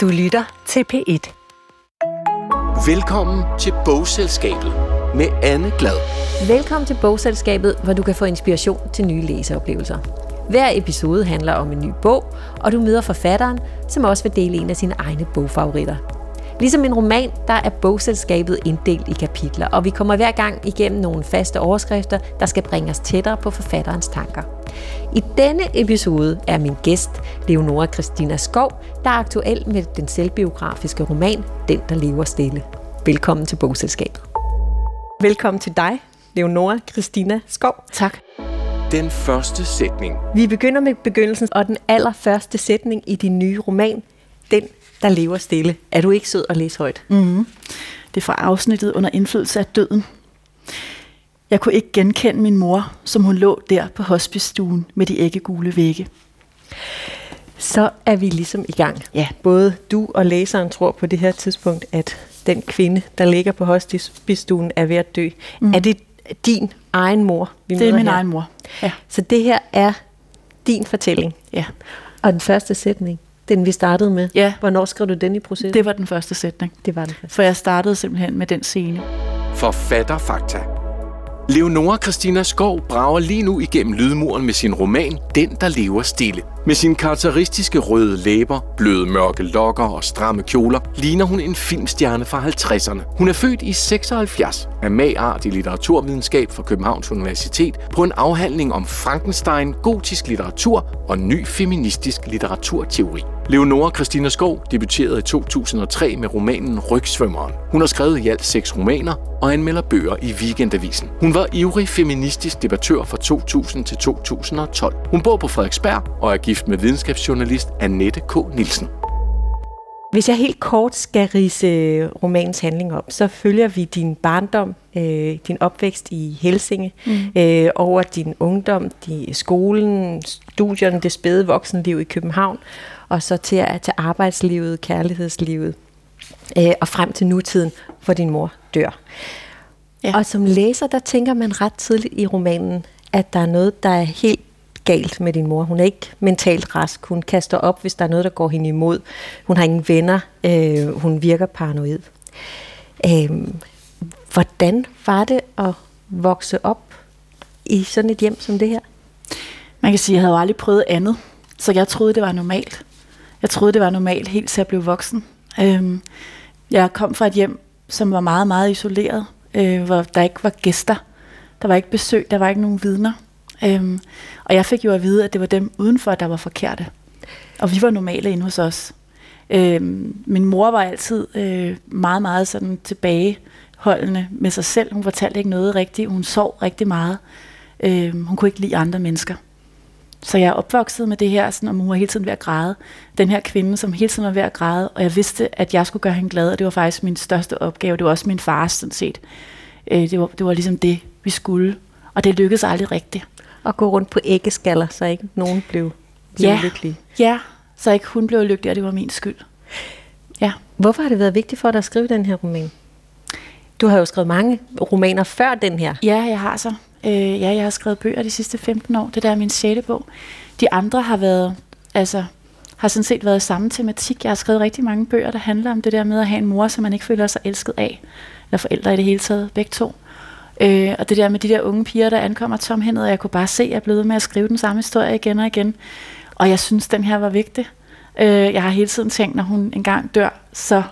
Du lytter til P1. Velkommen til Bogselskabet med Anne Glad. Velkommen til Bogselskabet, hvor du kan få inspiration til nye læseoplevelser. Hver episode handler om en ny bog, og du møder forfatteren, som også vil dele en af sine egne bogfavoritter. Ligesom en roman, der er bogselskabet inddelt i kapitler, og vi kommer hver gang igennem nogle faste overskrifter, der skal bringe os tættere på forfatterens tanker. I denne episode er min gæst Leonora Christina Skov, der er aktuel med den selvbiografiske roman Den, der lever stille. Velkommen til Bogselskabet. Velkommen til dig, Leonora Christina Skov. Tak. Den første sætning. Vi begynder med begyndelsen og den allerførste sætning i din nye roman, Den, der lever stille. Er du ikke sød at læse højt? Mm-hmm. Det er fra afsnittet under indflydelse af døden. Jeg kunne ikke genkende min mor, som hun lå der på hospicestuen med de æggegule vægge. Så er vi ligesom i gang. Ja. Både du og læseren tror på det her tidspunkt, at den kvinde, der ligger på hospicestuen, er ved at dø. Mm. Er det din egen mor, vi Det er min her? egen mor. Ja. Så det her er din fortælling. ja. Og den første sætning, den vi startede med. Ja. Hvornår skrev du den i processen? Det var den første sætning. det var den første. For jeg startede simpelthen med den scene. Forfatterfakta. Leonora Christina Skov brager lige nu igennem lydmuren med sin roman Den, der lever stille. Med sine karakteristiske røde læber, bløde mørke lokker og stramme kjoler, ligner hun en filmstjerne fra 50'erne. Hun er født i 76 af magart i litteraturvidenskab fra Københavns Universitet på en afhandling om Frankenstein, gotisk litteratur og ny feministisk litteraturteori. Leonora Christina Skov debuterede i 2003 med romanen Rygsvømmeren. Hun har skrevet i alt seks romaner og anmelder bøger i Weekendavisen. Hun var ivrig feministisk debattør fra 2000 til 2012. Hun bor på Frederiksberg og er gift med videnskabsjournalist Annette K. Nielsen. Hvis jeg helt kort skal rise romanens handling op, så følger vi din barndom, øh, din opvækst i Helsinge, mm. øh, over din ungdom, din skolen, studierne, det spæde voksenliv i København, og så til, til arbejdslivet, kærlighedslivet, øh, og frem til nutiden, hvor din mor dør. Ja. Og som læser, der tænker man ret tidligt i romanen, at der er noget, der er helt galt med din mor. Hun er ikke mentalt rask. Hun kaster op, hvis der er noget, der går hende imod. Hun har ingen venner. Øh, hun virker paranoid. Øh, hvordan var det at vokse op i sådan et hjem som det her? Man kan sige, at jeg havde aldrig prøvet andet, så jeg troede, det var normalt. Jeg troede, det var normalt helt til jeg blev voksen. Øhm, jeg kom fra et hjem, som var meget, meget isoleret, øh, hvor der ikke var gæster. Der var ikke besøg, der var ikke nogen vidner. Øhm, og jeg fik jo at vide, at det var dem udenfor, der var forkerte. Og vi var normale inde hos os. Øhm, min mor var altid øh, meget, meget sådan tilbageholdende med sig selv. Hun fortalte ikke noget rigtigt. Hun sov rigtig meget. Øhm, hun kunne ikke lide andre mennesker. Så jeg er opvokset med det her, sådan, og hun var hele tiden ved at græde. Den her kvinde, som hele tiden var ved at græde, og jeg vidste, at jeg skulle gøre hende glad, og det var faktisk min største opgave. Det var også min fars, sådan set. Øh, det, var, det var ligesom det, vi skulle. Og det lykkedes aldrig rigtigt. At gå rundt på æggeskaller, så ikke nogen blev, blev Ja. lykkelige. Ja, så ikke hun blev lykkelig, og det var min skyld. Ja. Hvorfor har det været vigtigt for dig at skrive den her roman? Du har jo skrevet mange romaner før den her. Ja, jeg har så. Øh, ja, jeg har skrevet bøger de sidste 15 år. Det der er min sjette bog. De andre har været, altså, har sådan set været samme tematik. Jeg har skrevet rigtig mange bøger, der handler om det der med at have en mor, som man ikke føler sig elsket af. Eller forældre i det hele taget, begge to. Øh, og det der med de der unge piger, der ankommer tomhændet, og jeg kunne bare se, at jeg blev med at skrive den samme historie igen og igen. Og jeg synes, den her var vigtig. Øh, jeg har hele tiden tænkt, når hun engang dør, så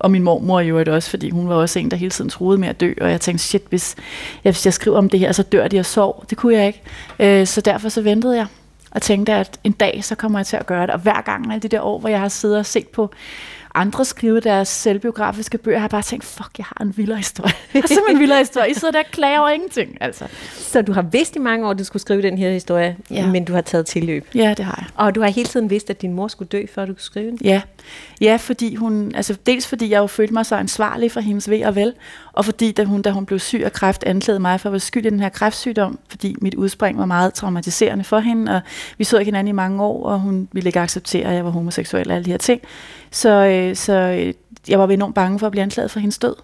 og min mormor jo det også, fordi hun var også en, der hele tiden troede med at dø, og jeg tænkte, shit, hvis jeg, hvis jeg skriver om det her, så dør de og sover. Det kunne jeg ikke. Øh, så derfor så ventede jeg, og tænkte, at en dag, så kommer jeg til at gøre det. Og hver gang alle de der år, hvor jeg har siddet og set på andre skrive deres selvbiografiske bøger, har jeg bare tænkt, fuck, jeg har en vildere historie. Jeg har simpelthen en vildere historie. I sidder der og klager over ingenting, altså. Så du har vidst i mange år, at du skulle skrive den her historie, Ja. men du har taget tilløb. Ja, det har jeg. Og du har hele tiden vidst, at din mor skulle dø, før du kunne skrive den. Ja. ja, fordi hun, altså dels fordi jeg jo følte mig så ansvarlig for hendes ved og vel, og fordi da hun, da hun blev syg af kræft, anklagede mig for at være skyld i den her kræftsygdom, fordi mit udspring var meget traumatiserende for hende, og vi så ikke hinanden i mange år, og hun ville ikke acceptere, at jeg var homoseksuel og alle de her ting. Så, øh, så øh, jeg var enormt bange for at blive anklaget for hendes død.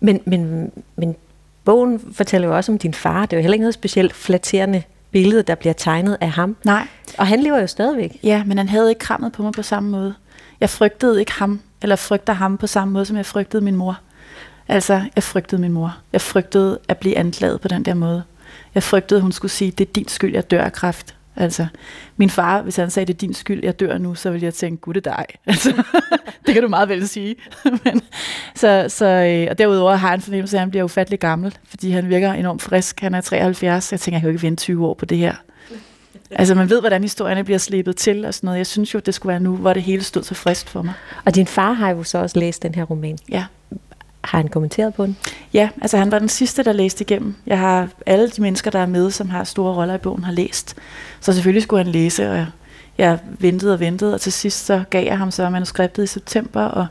Men, men, men bogen fortæller jo også om din far. Det er jo heller ikke noget specielt flatterende billede, der bliver tegnet af ham. Nej. Og han lever jo stadigvæk. Ja, men han havde ikke krammet på mig på samme måde. Jeg frygtede ikke ham, eller frygter ham på samme måde, som jeg frygtede min mor. Altså, jeg frygtede min mor. Jeg frygtede at blive anklaget på den der måde. Jeg frygtede, at hun skulle sige, det er din skyld, jeg dør af kræft. Altså, min far, hvis han sagde, det er din skyld, jeg dør nu, så ville jeg tænke, gud det dig. Altså, det kan du meget vel sige. Men, så, så, øh, og derudover har han fornemmelse af, at han bliver ufattelig gammel, fordi han virker enormt frisk. Han er 73, jeg tænker, jeg kan jo ikke vente 20 år på det her. Altså man ved, hvordan historierne bliver slebet til og sådan noget. Jeg synes jo, det skulle være nu, hvor det hele stod så frist for mig. Og din far har jo så også læst den her roman. Ja. Har han kommenteret på den? Ja, altså han var den sidste, der læste igennem. Jeg har alle de mennesker, der er med, som har store roller i bogen, har læst. Så selvfølgelig skulle han læse, og jeg ventede og ventede, og til sidst så gav jeg ham så manuskriptet i september, og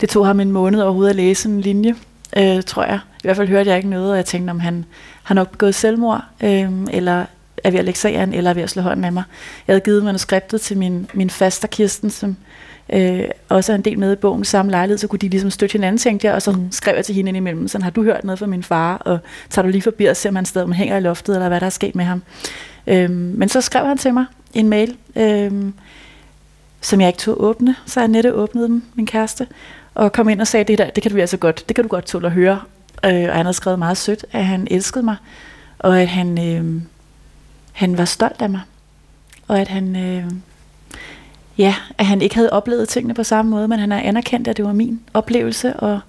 det tog ham en måned overhovedet at læse en linje, øh, tror jeg. I hvert fald hørte jeg ikke noget, og jeg tænkte, om han har nok begået selvmord, øh, eller er ved at lægge sagen, eller er ved at slå hånden af mig. Jeg havde givet manuskriptet til min, min faster Kirsten, som øh, også er en del med i bogen samme lejlighed, så kunne de ligesom støtte hinanden, tænkte jeg, og så mm. skrev jeg til hende ind imellem, sådan, har du hørt noget fra min far, og tager du lige forbi og ser, om han stadig hænger i loftet, eller hvad der er sket med ham. Øh, men så skrev han til mig en mail, øh, som jeg ikke tog åbne, så jeg nette åbnede dem, min kæreste, og kom ind og sagde, det, der, det kan du altså godt, det kan du godt tåle at høre. Øh, og han havde skrevet meget sødt, at han elskede mig, og at han, øh, han var stolt af mig. Og at han, øh, ja, at han ikke havde oplevet tingene på samme måde, men han har anerkendt, at det var min oplevelse, og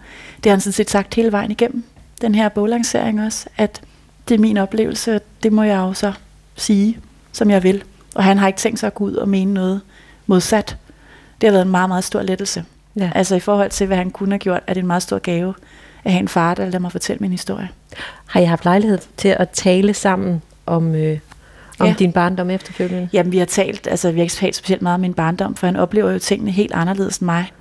det har han sådan set sagt hele vejen igennem. Den her boglancering også, at det er min oplevelse, og det må jeg jo så sige, som jeg vil. Og han har ikke tænkt sig at gå ud og mene noget modsat. Det har været en meget, meget stor lettelse. Ja. Altså i forhold til, hvad han kunne have gjort, er det en meget stor gave at have en far, der lader mig fortælle min historie. Har I haft lejlighed til at tale sammen om, øh, om ja. din barndom efterfølgende? Jamen, vi har talt, altså vi har ikke talt specielt meget om min barndom, for han oplever jo tingene helt anderledes end mig.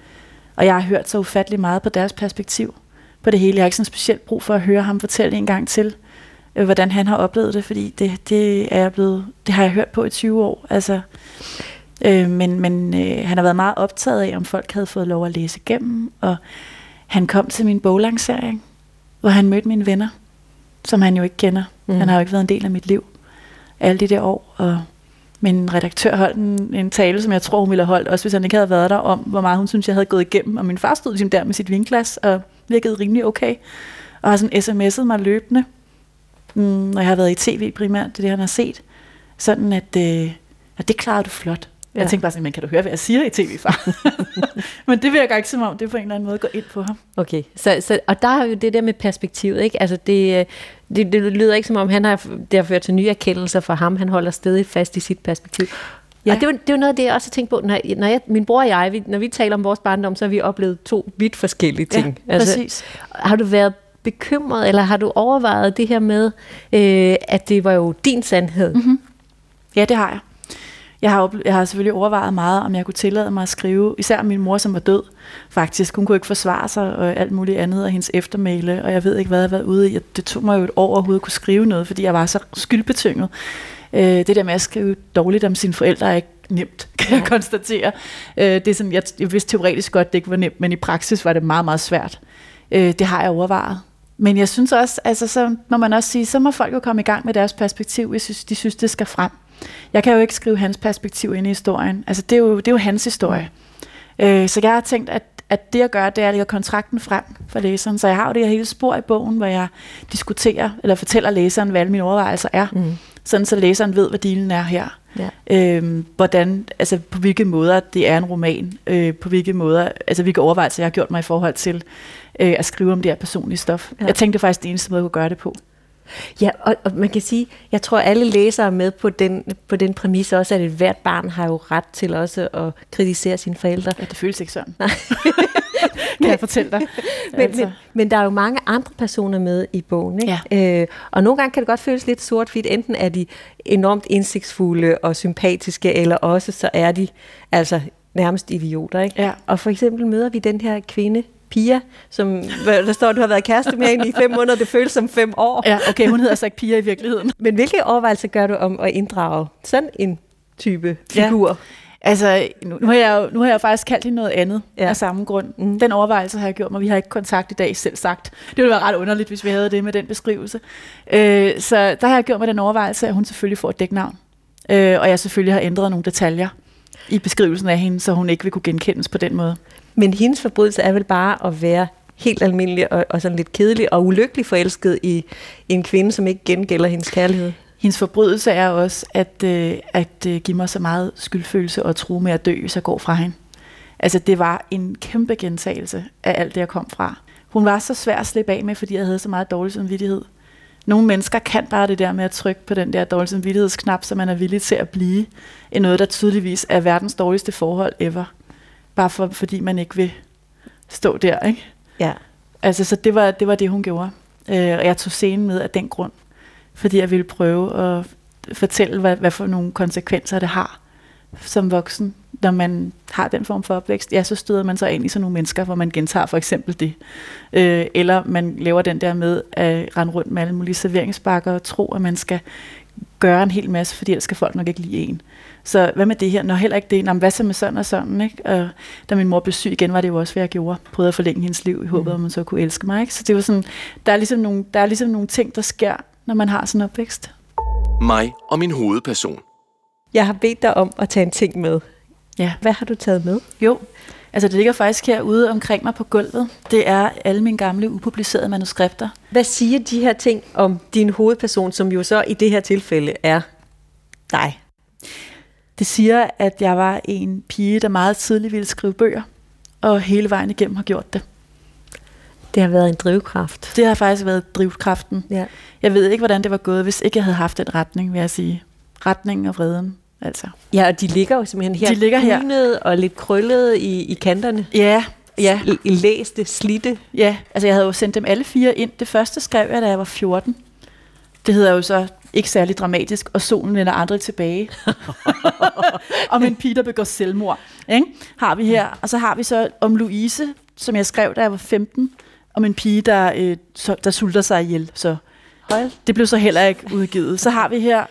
Og jeg har hørt så ufattelig meget på deres perspektiv på det hele. Jeg har ikke sådan specielt brug for at høre ham fortælle en gang til, øh, hvordan han har oplevet det, fordi det, det, er jeg blevet, det har jeg hørt på i 20 år. Altså, øh, men men øh, han har været meget optaget af, om folk havde fået lov at læse igennem, og han kom til min boglancering, hvor han mødte mine venner, som han jo ikke kender. Mm. Han har jo ikke været en del af mit liv alle de der år, og min redaktør holdt en, en tale, som jeg tror, hun ville have holdt, også hvis han ikke havde været der, om hvor meget hun synes, jeg havde gået igennem. Og min far stod ligesom der med sit vinglas og virkede rimelig okay. Og har sådan sms'et mig løbende, mm, når jeg har været i tv primært, det er det, han har set. Sådan at, øh, at det klarede du flot. Ja. Jeg tænkte bare sådan, men kan du høre, hvad jeg siger i tv, far? men det virker ikke som om, det på en eller anden måde går ind på ham. Okay, så, så, og der er jo det der med perspektivet, ikke? Altså det, øh, det, det lyder ikke som om, han har, det har ført til nye erkendelser for ham. Han holder stadig fast i sit perspektiv. Ja. Og det er, jo, det er jo noget af det, jeg også har tænkt på, når, når jeg, min bror og jeg, vi, når vi taler om vores barndom, så har vi oplevet to vidt forskellige ting. Ja, altså, præcis. Har du været bekymret, eller har du overvejet det her med, øh, at det var jo din sandhed? Mm-hmm. Ja, det har jeg. Jeg har, jeg har selvfølgelig overvejet meget, om jeg kunne tillade mig at skrive, især min mor, som var død, faktisk. Hun kunne ikke forsvare sig og alt muligt andet af hendes eftermæle, og jeg ved ikke, hvad jeg været ude i. Det tog mig jo et år overhovedet kunne skrive noget, fordi jeg var så skyldbetynget. Øh, det der med at skrive dårligt om sine forældre er ikke nemt, kan jeg konstatere. Øh, det er sådan, jeg, jeg vidste teoretisk godt, det ikke var nemt, men i praksis var det meget, meget svært. Øh, det har jeg overvejet. Men jeg synes også, altså så må man også sige, så må folk jo komme i gang med deres perspektiv, synes, de synes, det skal frem. Jeg kan jo ikke skrive hans perspektiv ind i historien. Altså, det er jo, det er jo hans historie. Øh, så jeg har tænkt, at, at det jeg gør, det er at lægge kontrakten frem for læseren. Så jeg har jo det her hele spor i bogen, hvor jeg diskuterer, eller fortæller læseren, hvad alle mine overvejelser er. Mm. Sådan så læseren ved, hvad dealen er her. Ja. Øhm, hvordan, altså på hvilke måder det er en roman, øh, på hvilke måder, altså hvilke overvejelser jeg har gjort mig i forhold til øh, at skrive om det her personlige stof. Ja. Jeg tænkte faktisk, det eneste måde, jeg kunne gøre det på. Ja, og, og man kan sige, jeg tror alle læsere er med på den, på den præmis også, at et hvert barn har jo ret til også at kritisere sine forældre. Ja, det føles ikke sådan. Nej. kan jeg fortælle dig. men, altså. men, men der er jo mange andre personer med i bogen. Ikke? Ja. Øh, og nogle gange kan det godt føles lidt sort-hvidt. Enten er de enormt indsigtsfulde og sympatiske, eller også så er de altså nærmest idioter. Ikke? Ja. Og for eksempel møder vi den her kvinde, Pia, som der står, at du har været kæreste med hende i fem måneder. Det føles som fem år. Ja, okay, hun hedder så ikke Pia i virkeligheden. Men hvilke overvejelser gør du om at inddrage sådan en type figur? Ja. Altså, nu, nu, har jeg jo, nu har jeg faktisk kaldt hende noget andet ja. af samme grund. Mm. Den overvejelse har jeg gjort mig. Vi har ikke kontakt i dag, selv sagt. Det ville være ret underligt, hvis vi havde det med den beskrivelse. Øh, så der har jeg gjort mig den overvejelse, at hun selvfølgelig får et dæknavn. Øh, og jeg selvfølgelig har ændret nogle detaljer. i beskrivelsen af hende, så hun ikke vil kunne genkendes på den måde. Men hendes forbrydelse er vel bare at være helt almindelig og, og sådan lidt kedelig og ulykkelig forelsket i en kvinde, som ikke gengælder hendes kærlighed. Hendes forbrydelse er også at, øh, at øh, give mig så meget skyldfølelse og tro med at dø, hvis jeg går fra hende. Altså det var en kæmpe gentagelse af alt det, jeg kom fra. Hun var så svær at slippe af med, fordi jeg havde så meget dårlig samvittighed. Nogle mennesker kan bare det der med at trykke på den der dårlige samvittighedsknap, så man er villig til at blive i noget, der tydeligvis er verdens dårligste forhold ever. Bare for, fordi man ikke vil stå der, ikke? Ja. Altså, så det var det, var det hun gjorde. Øh, og jeg tog scenen med af den grund. Fordi jeg ville prøve at fortælle, hvad, hvad for nogle konsekvenser det har som voksen, når man har den form for opvækst, ja, så støder man sig ind i sådan nogle mennesker, hvor man gentager for eksempel det. Øh, eller man laver den der med at rende rundt med alle mulige serveringsbakker og tro, at man skal gøre en hel masse, fordi ellers skal folk nok ikke lide en. Så hvad med det her? Når heller ikke det, Nå, hvad så med sådan og sådan? Ikke? Og da min mor blev syg igen, var det jo også, hvad jeg gjorde. Prøvede at forlænge hendes liv i håbet, mm. at man så kunne elske mig. Ikke? Så det var sådan, der er, ligesom nogle, der er ligesom nogle ting, der sker, når man har sådan en opvækst. Mig og min hovedperson. Jeg har bedt dig om at tage en ting med. Ja. Hvad har du taget med? Jo, altså det ligger faktisk herude omkring mig på gulvet. Det er alle mine gamle upublicerede manuskripter. Hvad siger de her ting om din hovedperson, som jo så i det her tilfælde er dig? Det siger, at jeg var en pige, der meget tidligt ville skrive bøger, og hele vejen igennem har gjort det. Det har været en drivkraft. Det har faktisk været drivkraften. Ja. Jeg ved ikke, hvordan det var gået, hvis ikke jeg havde haft den retning, vil jeg sige. Retningen og vreden, altså. Ja, og de ligger jo simpelthen her. De ligger her. Og lidt krøllede i, i kanterne. Ja, ja, i læste, slitte. ja. Altså, jeg havde jo sendt dem alle fire ind. Det første skrev jeg, da jeg var 14. Det hedder jo så ikke særlig dramatisk, og solen vender aldrig tilbage. om en pige, der begår selvmord. Ikke? Har vi her. Og så har vi så om Louise, som jeg skrev, da jeg var 15. Om en pige, der, øh, så, der sulter sig ihjel. Så Hold. det blev så heller ikke udgivet. Så har vi her,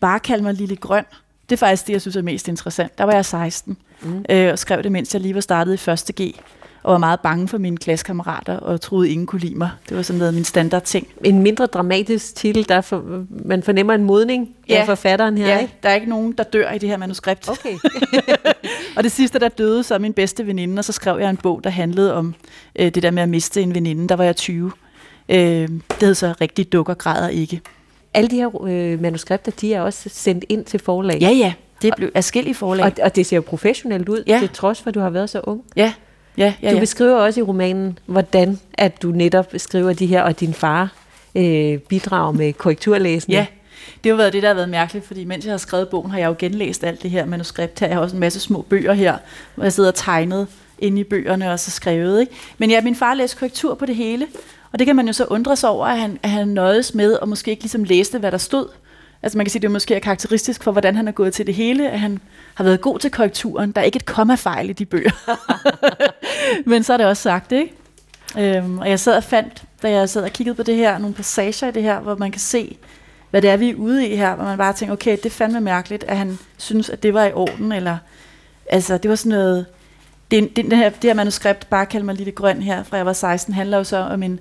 bare kald mig Lille Grøn. Det er faktisk det, jeg synes er mest interessant. Der var jeg 16, mm. øh, og skrev det, mens jeg lige var startet i 1. G, og var meget bange for mine klassekammerater, og troede, ingen kunne lide mig. Det var sådan noget min standardting. En mindre dramatisk titel, der for, man fornemmer en modning ja. Af forfatteren her, Ja, ikke? der er ikke nogen, der dør i det her manuskript. Okay. Og det sidste, der døde, så er min bedste veninde, og så skrev jeg en bog, der handlede om øh, det der med at miste en veninde. Der var jeg 20. Øh, det hed så rigtig dukker græder ikke. Alle de her øh, manuskripter, de er også sendt ind til forlag. Ja, ja, det blev afskillige forlag. Og, og det ser jo professionelt ud, Ja. til trods for, at du har været så ung. ja, ja, ja, Du ja. beskriver også i romanen, hvordan at du netop skriver de her, og din far øh, bidrager med korrekturlæsning. Ja, det har jo været det, der har været mærkeligt, fordi mens jeg har skrevet bogen, har jeg jo genlæst alt det her manuskript her. Jeg har også en masse små bøger her, hvor jeg sidder og tegnet inde i bøgerne og så skrevet. Ikke? Men ja, min far læste korrektur på det hele, og det kan man jo så undre sig over, at han, at han nøjes med og måske ikke ligesom læste, hvad der stod. Altså man kan sige, det måske er karakteristisk for, hvordan han er gået til det hele, at han har været god til korrekturen. Der er ikke et kommafejl i de bøger. Men så er det også sagt, ikke? Øhm, og jeg sad og fandt, da jeg sad og kiggede på det her, nogle passager i det her, hvor man kan se, hvad det er, vi er ude i her, hvor man bare tænker, okay, det er fandme mærkeligt, at han synes, at det var i orden, eller, altså, det var sådan noget, det, det, det, her, det her manuskript, bare kald mig Lille Grøn her, fra jeg var 16, handler jo så om en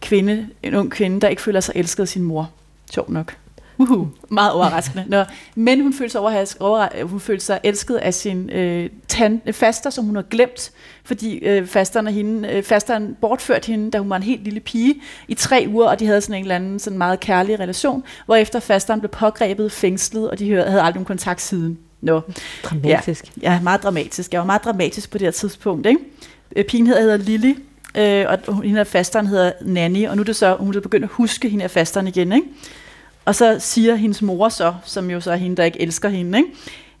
kvinde, en ung kvinde, der ikke føler sig elsket af sin mor. Sjov nok. Uhu, meget overraskende. Nå, men hun følte sig, over, hun følte sig elsket af sin øh, tan, faster, som hun har glemt, fordi øh, fasteren, hende, øh, fasteren bortførte hende, da hun var en helt lille pige, i tre uger, og de havde sådan en eller anden sådan meget kærlig relation, hvorefter fasteren blev pågrebet, fængslet, og de havde aldrig nogen kontakt siden. Nå. Dramatisk. Ja, ja, meget dramatisk. Jeg var meget dramatisk på det her tidspunkt. Ikke? Øh, Pigen hedder, Lily, øh, og hende her fasteren hedder Nanny, og nu er det så, hun er begyndt at huske hende her fasteren igen. Ikke? Og så siger hendes mor så, som jo så er hende, der ikke elsker hende, ikke?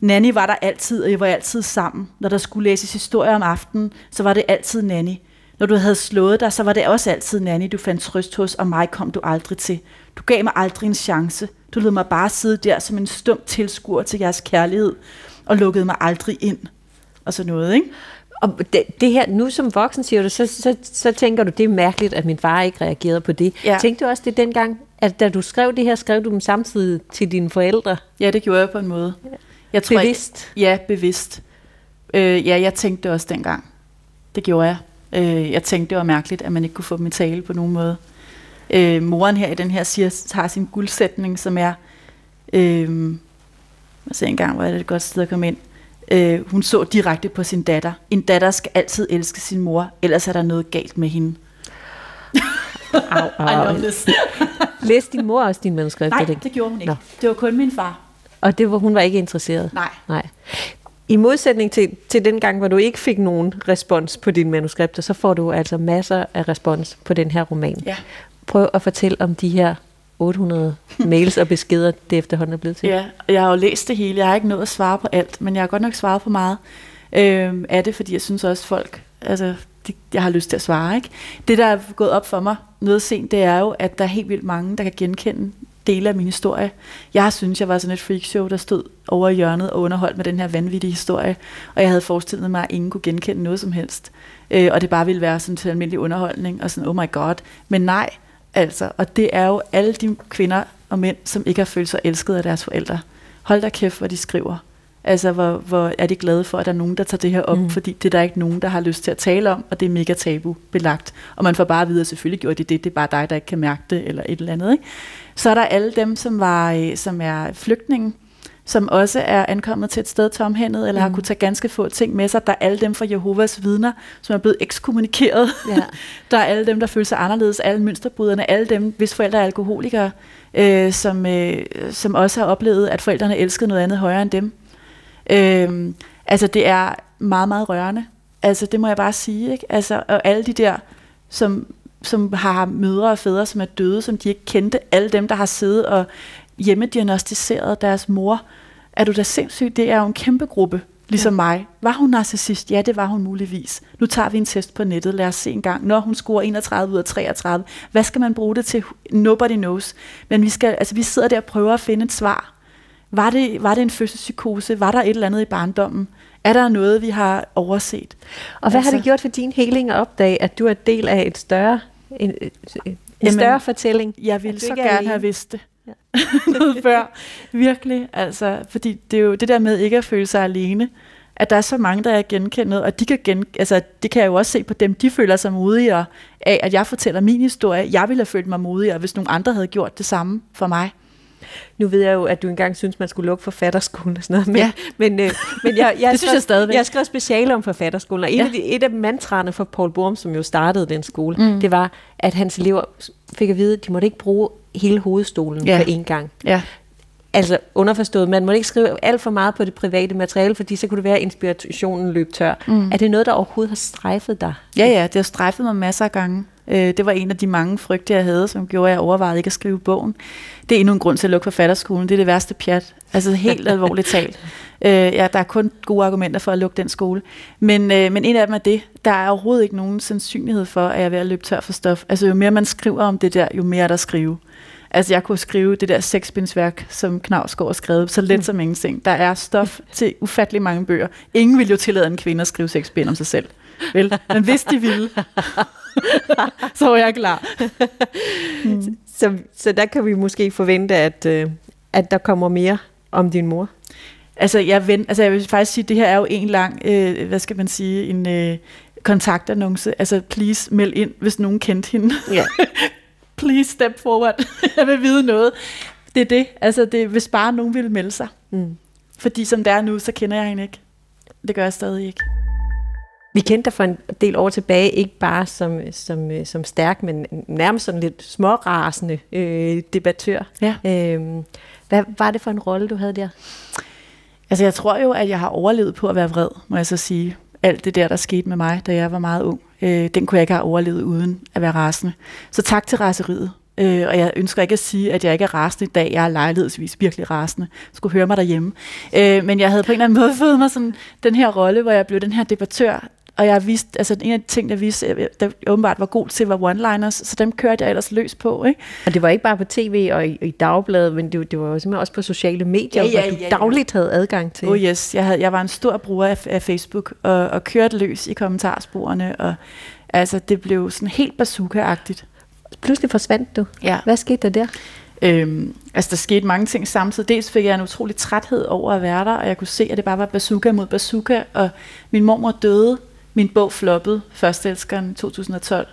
Nanny var der altid, og I var altid sammen. Når der skulle læses historier om aftenen, så var det altid Nanny. Når du havde slået dig, så var det også altid Nanny, du fandt trøst hos, og mig kom du aldrig til. Du gav mig aldrig en chance. Du lod mig bare sidde der som en stum tilskuer til jeres kærlighed, og lukkede mig aldrig ind. Og så noget, ikke? Og det, det her, nu som voksen siger du, så, så, så tænker du, det er mærkeligt, at min far ikke reagerede på det. Ja. Tænkte du også det dengang, at da du skrev det her, skrev du dem samtidig til dine forældre? Ja, det gjorde jeg på en måde. Jeg Bevidst? Ikke, ja, bevidst. Øh, ja, jeg tænkte det også dengang. Det gjorde jeg. Øh, jeg tænkte, det var mærkeligt, at man ikke kunne få dem i tale på nogen måde. Øh, moren her i den her siger, har sin guldsætning, som er, øh, jeg ser engang, hvor er det et godt sted at komme ind, Øh, hun så direkte på sin datter. En datter skal altid elske sin mor, ellers er der noget galt med hende. Au, au. Læste din mor også din manuskript? Nej, det gjorde hun ikke. Nå. Det var kun min far. Og det var, hun var ikke interesseret? Nej. Nej. I modsætning til, til den gang, hvor du ikke fik nogen respons på dine manuskripter, så får du altså masser af respons på den her roman. Ja. Prøv at fortælle om de her 800 mails og beskeder, det efterhånden er blevet til. Ja, jeg har jo læst det hele. Jeg har ikke nået at svare på alt, men jeg har godt nok svaret på meget øh, af det, fordi jeg synes også, folk, altså, de, jeg har lyst til at svare. Ikke? Det, der er gået op for mig noget sent, det er jo, at der er helt vildt mange, der kan genkende dele af min historie. Jeg synes, jeg var sådan et freakshow, der stod over i hjørnet og underholdt med den her vanvittige historie, og jeg havde forestillet mig, at ingen kunne genkende noget som helst, øh, og det bare ville være sådan til almindelig underholdning, og sådan, oh my god. Men nej, altså, og det er jo alle de kvinder og mænd, som ikke har følt sig elsket af deres forældre. Hold da kæft, hvor de skriver. Altså, hvor, hvor er de glade for, at der er nogen, der tager det her op, mm. fordi det er der ikke nogen, der har lyst til at tale om, og det er mega tabu belagt. Og man får bare at vide, at selvfølgelig gjorde de det, det er bare dig, der ikke kan mærke det, eller et eller andet. Ikke? Så er der alle dem, som, var, øh, som er flygtninge, som også er ankommet til et sted tomhændet, eller mm. har kunne tage ganske få ting med sig. Der er alle dem fra Jehovas vidner, som er blevet ekskommunikeret. Ja. der er alle dem, der føler sig anderledes, alle mønsterbryderne, alle dem, hvis forældre er alkoholikere, øh, som, øh, som også har oplevet, at forældrene elskede noget andet højere end dem. Øh, altså det er meget, meget rørende. Altså det må jeg bare sige. Ikke? Altså, og alle de der, som, som har mødre og fædre, som er døde, som de ikke kendte. Alle dem, der har siddet og hjemmediagnostiseret deres mor. Er du da sindssyg? Det er jo en kæmpe gruppe, ligesom ja. mig. Var hun narcissist? Ja, det var hun muligvis. Nu tager vi en test på nettet. Lad os se en gang. Når hun scorer 31 ud af 33. Hvad skal man bruge det til? Nobody knows. Men vi, skal, altså, vi sidder der og prøver at finde et svar. Var det, var det en fødselspsykose? Var der et eller andet i barndommen? Er der noget, vi har overset? Og hvad altså, har det gjort for din heling at opdage, at du er del af et større, en, en jamen, større fortælling? Jeg ville så gerne alene. have vidst det. Ja. noget før. Virkelig. Altså, fordi det er jo det der med ikke at føle sig alene at der er så mange, der er genkendt, og de kan gen, altså, det kan jeg jo også se på dem, de føler sig modigere af, at jeg fortæller min historie. Jeg ville have følt mig modigere, hvis nogle andre havde gjort det samme for mig. Nu ved jeg jo, at du engang synes, man skulle lukke forfatterskolen og sådan noget, men, ja. men, øh, men jeg, jeg, det synes jeg stadigvæk. Jeg skrev speciale om forfatterskolen, og ja. et, af de, et af mantraerne for Paul Borum, som jo startede den skole, mm. det var, at hans elever fik at vide, at de måtte ikke bruge hele hovedstolen ja. på én gang. Ja. Altså underforstået, man må ikke skrive alt for meget på det private materiale, fordi så kunne det være, at inspirationen løb tør. Mm. Er det noget, der overhovedet har strejfet dig? Ja, ja, det har strejfet mig masser af gange. Øh, det var en af de mange frygte, jeg havde, som gjorde, at jeg overvejede ikke at skrive bogen. Det er endnu en grund til at lukke forfatterskolen. Det er det værste pjat. Altså helt alvorligt talt. Øh, ja, der er kun gode argumenter for at lukke den skole. Men, øh, men en af dem er det. Der er overhovedet ikke nogen sandsynlighed for, at jeg er ved at løbe tør for stof. Altså jo mere man skriver om det der, jo mere er der skrive. Altså jeg kunne skrive det der seksbindsværk, som Knavsgaard har skrevet, så let mm. som ingenting. Der er stof til ufattelig mange bøger. Ingen vil jo tillade en kvinde at skrive seks bind om sig selv. Vel? Men hvis de ville, så var jeg klar. mm. så, så der kan vi måske forvente, at, øh, at der kommer mere om din mor. Altså jeg, vent, altså jeg vil faktisk sige, at det her er jo en lang, øh, hvad skal man sige, en øh, kontaktannonce. Altså please meld ind, hvis nogen kendte hende. Ja. please step forward. jeg vil vide noget. Det er det. Altså det, hvis bare nogen vil melde sig. Mm. Fordi som det er nu, så kender jeg hende ikke. Det gør jeg stadig ikke. Vi kendte dig for en del år tilbage, ikke bare som, som, øh, som stærk, men nærmest sådan lidt smårasende øh, debattør. Ja. Øhm, hvad var det for en rolle, du havde der? Altså jeg tror jo, at jeg har overlevet på at være vred, må jeg så sige. Alt det der, der skete med mig, da jeg var meget ung, øh, den kunne jeg ikke have overlevet uden at være rasende. Så tak til raseriet. Øh, og jeg ønsker ikke at sige, at jeg ikke er rasende i dag. Jeg er lejlighedsvis virkelig rasende. Jeg skulle høre mig derhjemme. Øh, men jeg havde på en eller anden måde fået mig sådan den her rolle, hvor jeg blev den her debattør, og jeg viste, altså en af de ting, der viste, der åbenbart var god til, var one-liners, så dem kørte jeg ellers løs på. Ikke? Og det var ikke bare på tv og i, i dagbladet, men det, det var jo simpelthen også på sociale medier, ja, ja, hvor du ja, ja. dagligt havde adgang til. Oh yes, jeg, havde, jeg var en stor bruger af, af Facebook, og, og kørte løs i kommentarsporene, og altså det blev sådan helt bazooka-agtigt. Pludselig forsvandt du. Ja. Hvad skete der der? Øhm, altså der skete mange ting samtidig. Dels fik jeg en utrolig træthed over at være der, og jeg kunne se, at det bare var bazooka mod bazooka, og min mormor døde min bog floppede, Førstelskeren 2012.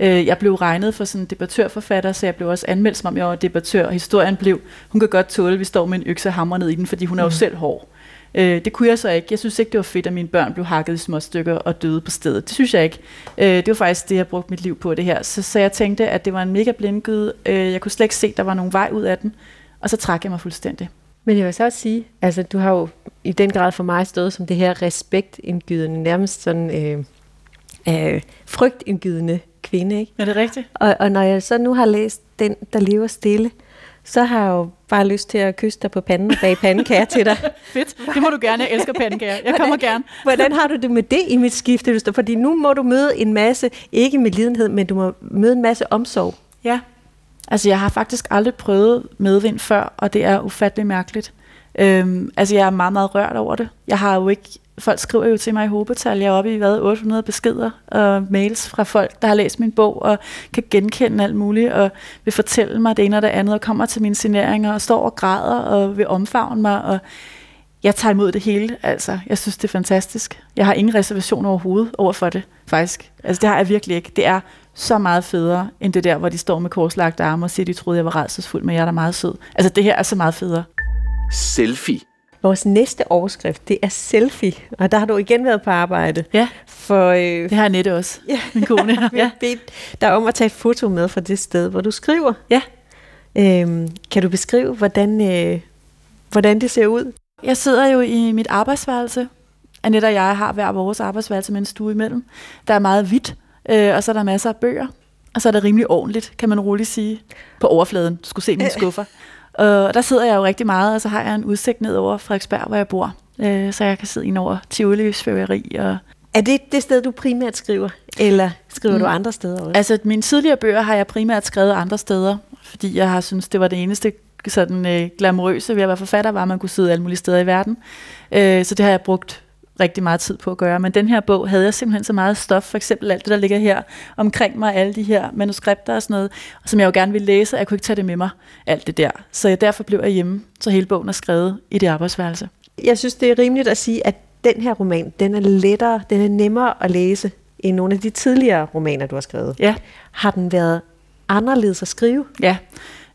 Øh, jeg blev regnet for sådan en debattørforfatter, så jeg blev også anmeldt som om jeg var debattør. Historien blev, hun kan godt tåle, at vi står med en økse hammer ned i den, fordi hun er jo mm. selv hård. Øh, det kunne jeg så ikke. Jeg synes ikke, det var fedt, at mine børn blev hakket i små stykker og døde på stedet. Det synes jeg ikke. Øh, det var faktisk det, jeg brugte mit liv på, det her. Så, så jeg tænkte, at det var en mega blindgyde. Øh, jeg kunne slet ikke se, at der var nogen vej ud af den. Og så trak jeg mig fuldstændig. Men jeg vil så også sige, altså du har jo i den grad for mig stået som det her respektindgydende, nærmest sådan øh, øh, frygtindgydende kvinde. Ikke? Er det rigtigt? Og, og når jeg så nu har læst den, der lever stille, så har jeg jo bare lyst til at kysse dig på panden bag pandekager til dig. Fedt. Det må du gerne. Jeg elsker pandekager. Jeg kommer gerne. Hvordan har du det med det i mit skifte? Fordi nu må du møde en masse, ikke med lidenhed, men du må møde en masse omsorg. Ja. Altså, jeg har faktisk aldrig prøvet medvind før, og det er ufattelig mærkeligt. Øhm, altså, jeg er meget, meget rørt over det. Jeg har jo ikke folk skriver jo til mig i hobetal. Jeg er oppe i hvad, 800 beskeder og mails fra folk, der har læst min bog og kan genkende alt muligt og vil fortælle mig det ene og det andet og kommer til mine signeringer og står og græder og vil omfavne mig. Og jeg tager imod det hele. Altså, jeg synes, det er fantastisk. Jeg har ingen reservation overhovedet over for det, faktisk. Altså, det har jeg virkelig ikke. Det er så meget federe, end det der, hvor de står med korslagte arme og siger, de troede, jeg var redselsfuld, men jeg er da meget sød. Altså, det her er så meget federe. Selfie. Vores næste overskrift, det er selfie, og der har du igen været på arbejde. Ja, For, øh, det har Annette også, ja. min kone. ja. bedt dig om at tage et foto med fra det sted, hvor du skriver. ja. Øhm, kan du beskrive, hvordan, øh, hvordan det ser ud? Jeg sidder jo i mit arbejdsværelse. Annette og jeg har hver vores arbejdsværelse med en stue imellem. Der er meget hvidt, øh, og så er der masser af bøger. Og så er det rimelig ordentligt, kan man roligt sige, på overfladen. Du skulle se mine skuffer. Og der sidder jeg jo rigtig meget, og så har jeg en udsigt ned over Frederiksberg, hvor jeg bor. Øh, så jeg kan sidde ind over Tivolis fyrværkeri. Og... Er det det sted, du primært skriver, eller skriver mm. du andre steder også? Altså, mine tidligere bøger har jeg primært skrevet andre steder, fordi jeg har synes det var det eneste sådan øh, glamourøse ved at være forfatter, var, at man kunne sidde alle mulige steder i verden. Øh, så det har jeg brugt rigtig meget tid på at gøre. Men den her bog havde jeg simpelthen så meget stof, for eksempel alt det, der ligger her omkring mig, alle de her manuskripter og sådan noget, som jeg jo gerne ville læse, og jeg kunne ikke tage det med mig, alt det der. Så jeg, derfor blev jeg hjemme, så hele bogen er skrevet i det arbejdsværelse. Jeg synes, det er rimeligt at sige, at den her roman, den er lettere, den er nemmere at læse end nogle af de tidligere romaner, du har skrevet. Ja, Har den været anderledes at skrive? ja.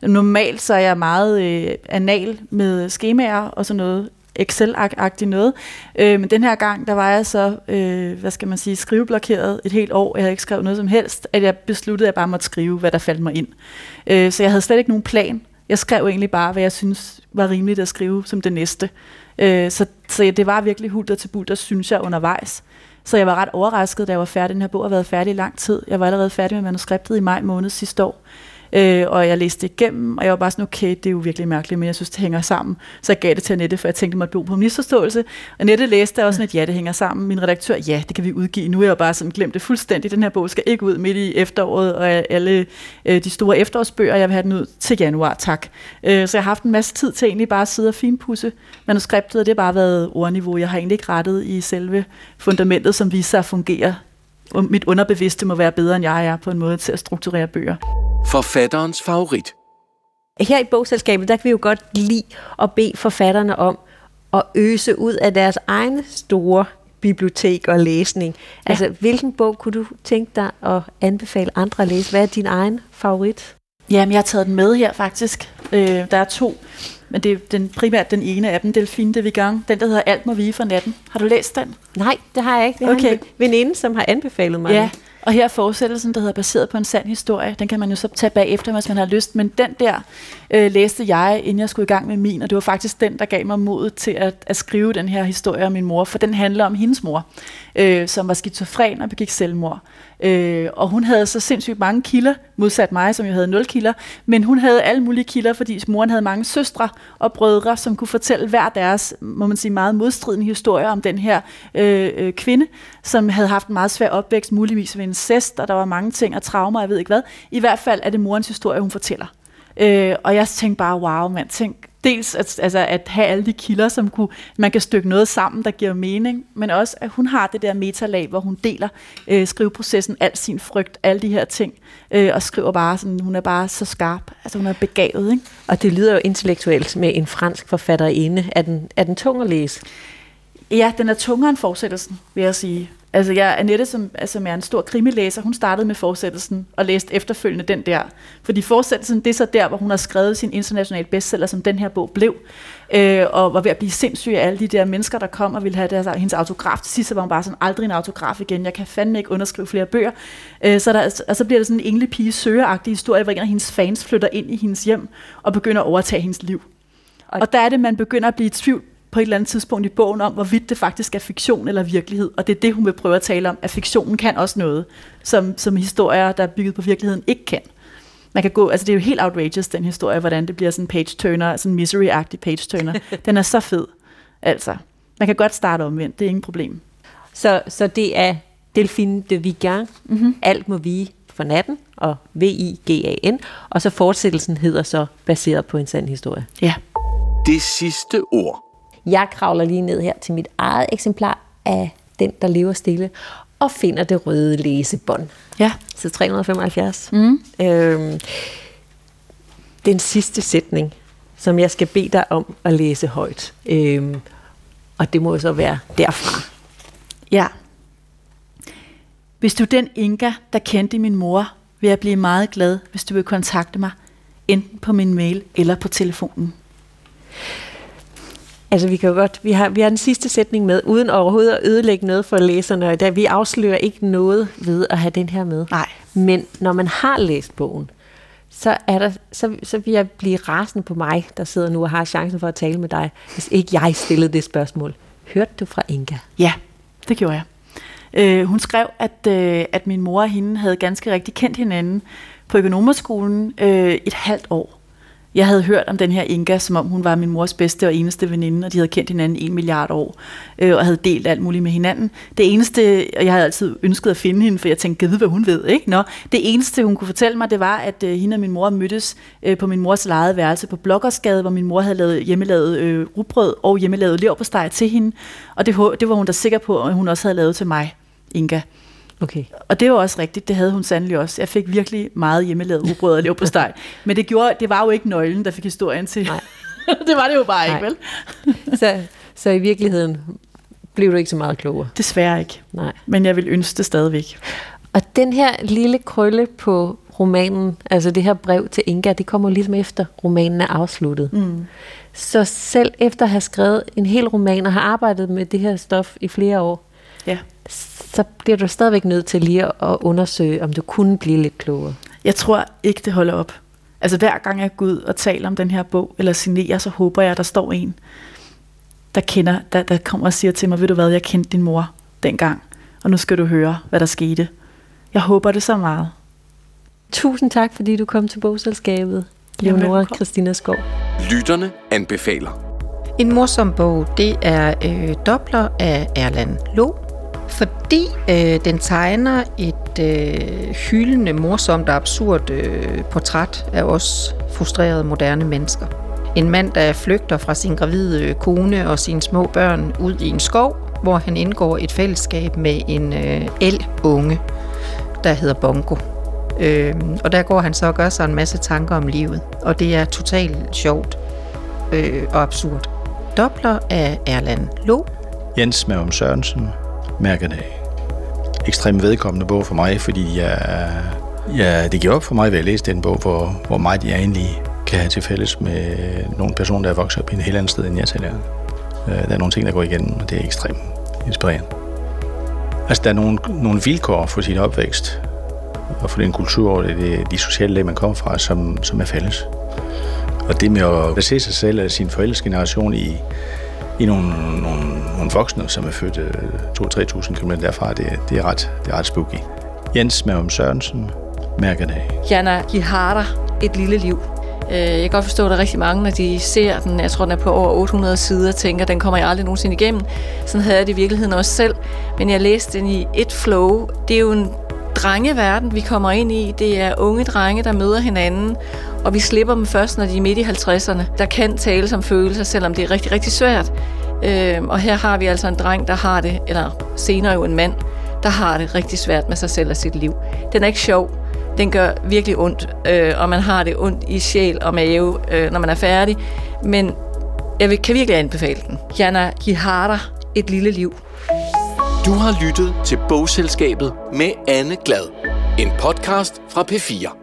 Normalt så er jeg meget øh, anal med skemaer og sådan noget, Excel-agtigt noget. Øh, men den her gang, der var jeg så, øh, hvad skal man sige, skriveblokeret et helt år. Jeg havde ikke skrevet noget som helst, at jeg besluttede, at jeg bare måtte skrive, hvad der faldt mig ind. Øh, så jeg havde slet ikke nogen plan. Jeg skrev egentlig bare, hvad jeg synes var rimeligt at skrive som det næste. Øh, så, så det var virkelig hulter til bulter, synes jeg, undervejs. Så jeg var ret overrasket, da jeg var færdig. Den her bog har været færdig i lang tid. Jeg var allerede færdig med manuskriptet i maj måned sidste år. Øh, og jeg læste det igennem, og jeg var bare sådan, okay, det er jo virkelig mærkeligt, men jeg synes, det hænger sammen. Så jeg gav det til Annette, for jeg tænkte, det måtte bo på misforståelse. Og Annette læste også sådan, at ja, det hænger sammen. Min redaktør, ja, det kan vi udgive. Nu er jeg bare sådan glemt det fuldstændig. Den her bog skal ikke ud midt i efteråret, og alle øh, de store efterårsbøger, jeg vil have den ud til januar, tak. Øh, så jeg har haft en masse tid til egentlig bare at sidde og finpudse manuskriptet, og det har bare været ordniveau. Jeg har egentlig ikke rettet i selve fundamentet, som viser sig at fungere. Og mit underbevidste må være bedre, end jeg er på en måde til at strukturere bøger. Forfatterens favorit. Her i bogselskabet, der kan vi jo godt lide at bede forfatterne om at øse ud af deres egne store bibliotek og læsning. Ja. Altså, hvilken bog kunne du tænke dig at anbefale andre at læse? Hvad er din egen favorit? Jamen, jeg har taget den med her faktisk. Øh, der er to, men det er den, primært den ene af dem, Delphine de Vigan, den der hedder Alt må vige for natten. Har du læst den? Nej, det har jeg ikke. Det har Okay. en veninde, som har anbefalet mig. Ja, den og her er fortsættelsen, der hedder baseret på en sand historie. Den kan man jo så tage bagefter, hvis man har lyst. Men den der øh, læste jeg, inden jeg skulle i gang med min, og det var faktisk den, der gav mig modet til at, at skrive den her historie om min mor, for den handler om hendes mor, øh, som var skizofren og begik selvmord. Øh, og hun havde så sindssygt mange kilder, modsat mig, som jo havde nul kilder, men hun havde alle mulige kilder, fordi moren havde mange søstre og brødre, som kunne fortælle hver deres, må man sige, meget modstridende historier om den her øh, øh, kvinde, som havde haft en meget svær opvækst, muligvis ved incest, og der var mange ting og traumer, jeg ved ikke hvad. I hvert fald er det morens historie, hun fortæller. Øh, og jeg tænkte bare, wow, mand, tænk, dels at, altså, at have alle de kilder, som kunne, man kan stykke noget sammen, der giver mening, men også, at hun har det der metalag, hvor hun deler øh, skriveprocessen, al sin frygt, alle de her ting, øh, og skriver bare sådan, hun er bare så skarp, altså hun er begavet, ikke? Og det lyder jo intellektuelt med en fransk forfatterinde. Er den, er den tung at læse? Ja, den er tungere end fortsættelsen, vil jeg sige. Altså, jeg, Annette, som, altså, som er en stor krimilæser, hun startede med fortsættelsen og læste efterfølgende den der. Fordi fortsættelsen, det er så der, hvor hun har skrevet sin internationale bestseller, som den her bog blev. Øh, og var ved at blive sindssyg af alle de der mennesker, der kom og ville have deres, hendes autograf. Til sidst var hun bare sådan, aldrig en autograf igen. Jeg kan fandme ikke underskrive flere bøger. Øh, så, der, og så bliver det sådan en engle pige søgeragtig historie, hvor en af hendes fans flytter ind i hendes hjem og begynder at overtage hendes liv. Og, og der er det, man begynder at blive i tvivl på et eller andet tidspunkt i bogen om, hvorvidt det faktisk er fiktion eller virkelighed. Og det er det, hun vil prøve at tale om, at fiktionen kan også noget, som, som historier, der er bygget på virkeligheden, ikke kan. Man kan gå, altså det er jo helt outrageous, den historie, hvordan det bliver sådan en page-turner, sådan en misery-agtig page-turner. den er så fed, altså. Man kan godt starte omvendt, det er ingen problem. Så, så det er Delphine de Vigan, mm-hmm. Alt må vi for natten, og V-I-G-A-N, og så fortsættelsen hedder så baseret på en sand historie. Ja. Det sidste ord. Jeg kravler lige ned her til mit eget eksemplar af Den, der lever stille, og finder det røde læsebånd. Ja. Så 375. Mm. Øhm, den sidste sætning, som jeg skal bede dig om at læse højt. Øhm, og det må så være derfra. Ja. Hvis du er den Inga, der kendte min mor, vil jeg blive meget glad, hvis du vil kontakte mig, enten på min mail eller på telefonen. Altså vi kan jo godt, vi har, vi har den sidste sætning med, uden overhovedet at ødelægge noget for læserne, da vi afslører ikke noget ved at have den her med. Nej. Men når man har læst bogen, så, er der, så, så vil jeg blive rasende på mig, der sidder nu og har chancen for at tale med dig, hvis ikke jeg stillede det spørgsmål. Hørte du fra Inga? Ja, det gjorde jeg. Øh, hun skrev, at, øh, at min mor og hende havde ganske rigtig kendt hinanden på økonomerskolen øh, et halvt år. Jeg havde hørt om den her Inga, som om hun var min mors bedste og eneste veninde, og de havde kendt hinanden en milliard år, øh, og havde delt alt muligt med hinanden. Det eneste, og jeg havde altid ønsket at finde hende, for jeg tænkte, ved hvad hun ved, ikke? Nå, det eneste, hun kunne fortælle mig, det var, at øh, hende og min mor mødtes øh, på min mors lejede værelse på Blokkersgade, hvor min mor havde lavet hjemmelavet øh, rugbrød og hjemmelavet leverpostej til hende, og det, det var hun da sikker på, at hun også havde lavet til mig, Inga. Okay. Og det var også rigtigt, det havde hun sandelig også. Jeg fik virkelig meget hjemmelavet ubrød og lev på steg. Men det, gjorde, det var jo ikke nøglen, der fik historien til. Nej. det var det jo bare Nej. ikke, vel? så, så i virkeligheden blev du ikke så meget klogere? Desværre ikke. Nej. Men jeg vil ønske det stadigvæk. Og den her lille krølle på romanen, altså det her brev til Inga, det kommer ligesom efter romanen er afsluttet. Mm. Så selv efter at have skrevet en hel roman og have arbejdet med det her stof i flere år, ja så bliver du stadigvæk nødt til lige at undersøge, om du kunne blive lidt klogere. Jeg tror ikke, det holder op. Altså hver gang jeg går ud og taler om den her bog, eller signerer, så håber jeg, at der står en, der kender, der, der kommer og siger til mig, ved du hvad, jeg kendte din mor dengang, og nu skal du høre, hvad der skete. Jeg håber det så meget. Tusind tak, fordi du kom til bogselskabet, Leonora Christina Skov. Lytterne anbefaler. En morsom bog, det er øh, Dobler af Erland Lo, fordi øh, den tegner et øh, hyldende, morsomt og absurd øh, portræt af os frustrerede moderne mennesker. En mand, der flygter fra sin gravide øh, kone og sine små børn ud i en skov, hvor han indgår et fællesskab med en øh, el-unge, der hedder Bongo. Øh, og der går han så og gør sig en masse tanker om livet, og det er totalt sjovt øh, og absurd. Dobler af Erland Lo. Jens Mavum Sørensen, mærkedag. Ekstremt vedkommende bog for mig, fordi jeg, ja, det giver op for mig ved at læse den bog, hvor, hvor meget jeg egentlig kan have til fælles med nogle personer, der er vokset op i en helt anden sted, end jeg selv er. Øh, der er nogle ting, der går igen, og det er ekstremt inspirerende. Altså, der er nogle, nogle vilkår for sin opvækst, og for den kultur og det, de sociale lag, man kommer fra, som, som er fælles. Og det med at se sig selv og sin forældres generation i, i nogle, nogle, nogle voksne, som er født øh, 2-3.000 km derfra. Det, det, er ret, det er ret spooky. Jens Mavum Sørensen, Mærkedag. Jana Gihara, Et lille liv. Øh, jeg kan godt forstå, at der er rigtig mange, når de ser den, jeg tror, den er på over 800 sider, tænker, den kommer jeg aldrig nogensinde igennem. Sådan havde jeg det i virkeligheden også selv. Men jeg læste den i et flow. Det er jo en drengeverden, vi kommer ind i. Det er unge drenge, der møder hinanden, og vi slipper dem først, når de er midt i 50'erne, der kan tale som følelser, selvom det er rigtig, rigtig svært. Øh, og her har vi altså en dreng, der har det, eller senere jo en mand, der har det rigtig svært med sig selv og sit liv. Den er ikke sjov. Den gør virkelig ondt, øh, og man har det ondt i sjæl og mave, øh, når man er færdig. Men jeg vil, kan virkelig anbefale den. Jana Gihara, Et lille liv. Du har lyttet til Bogselskabet med Anne Glad. En podcast fra P4.